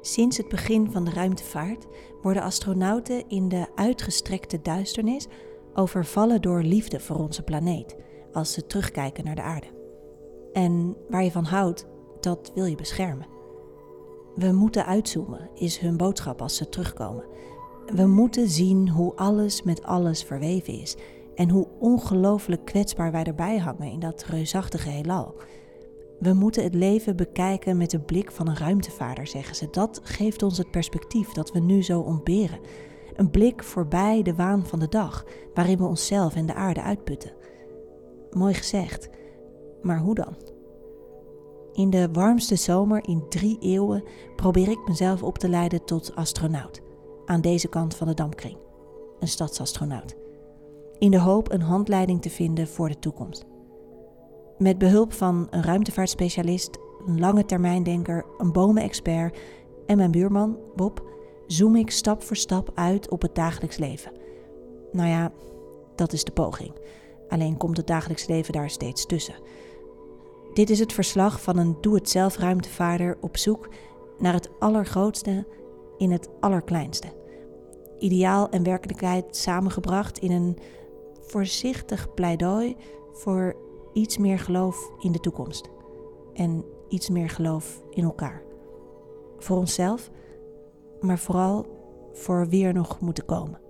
Sinds het begin van de ruimtevaart worden astronauten in de uitgestrekte duisternis overvallen door liefde voor onze planeet als ze terugkijken naar de aarde. En waar je van houdt, dat wil je beschermen. We moeten uitzoomen, is hun boodschap als ze terugkomen. We moeten zien hoe alles met alles verweven is en hoe ongelooflijk kwetsbaar wij erbij hangen in dat reusachtige heelal. We moeten het leven bekijken met de blik van een ruimtevaarder, zeggen ze. Dat geeft ons het perspectief dat we nu zo ontberen. Een blik voorbij de waan van de dag, waarin we onszelf en de aarde uitputten. Mooi gezegd, maar hoe dan? In de warmste zomer in drie eeuwen probeer ik mezelf op te leiden tot astronaut. Aan deze kant van de Damkring. Een stadsastronaut. In de hoop een handleiding te vinden voor de toekomst. Met behulp van een ruimtevaartspecialist, een lange termijndenker, een bomenexpert en mijn buurman, Bob, zoom ik stap voor stap uit op het dagelijks leven. Nou ja, dat is de poging. Alleen komt het dagelijks leven daar steeds tussen. Dit is het verslag van een doe-het-zelf ruimtevaarder op zoek naar het allergrootste in het allerkleinste. Ideaal en werkelijkheid samengebracht in een voorzichtig pleidooi voor iets meer geloof in de toekomst. En iets meer geloof in elkaar. Voor onszelf, maar vooral voor wie er nog moeten komen.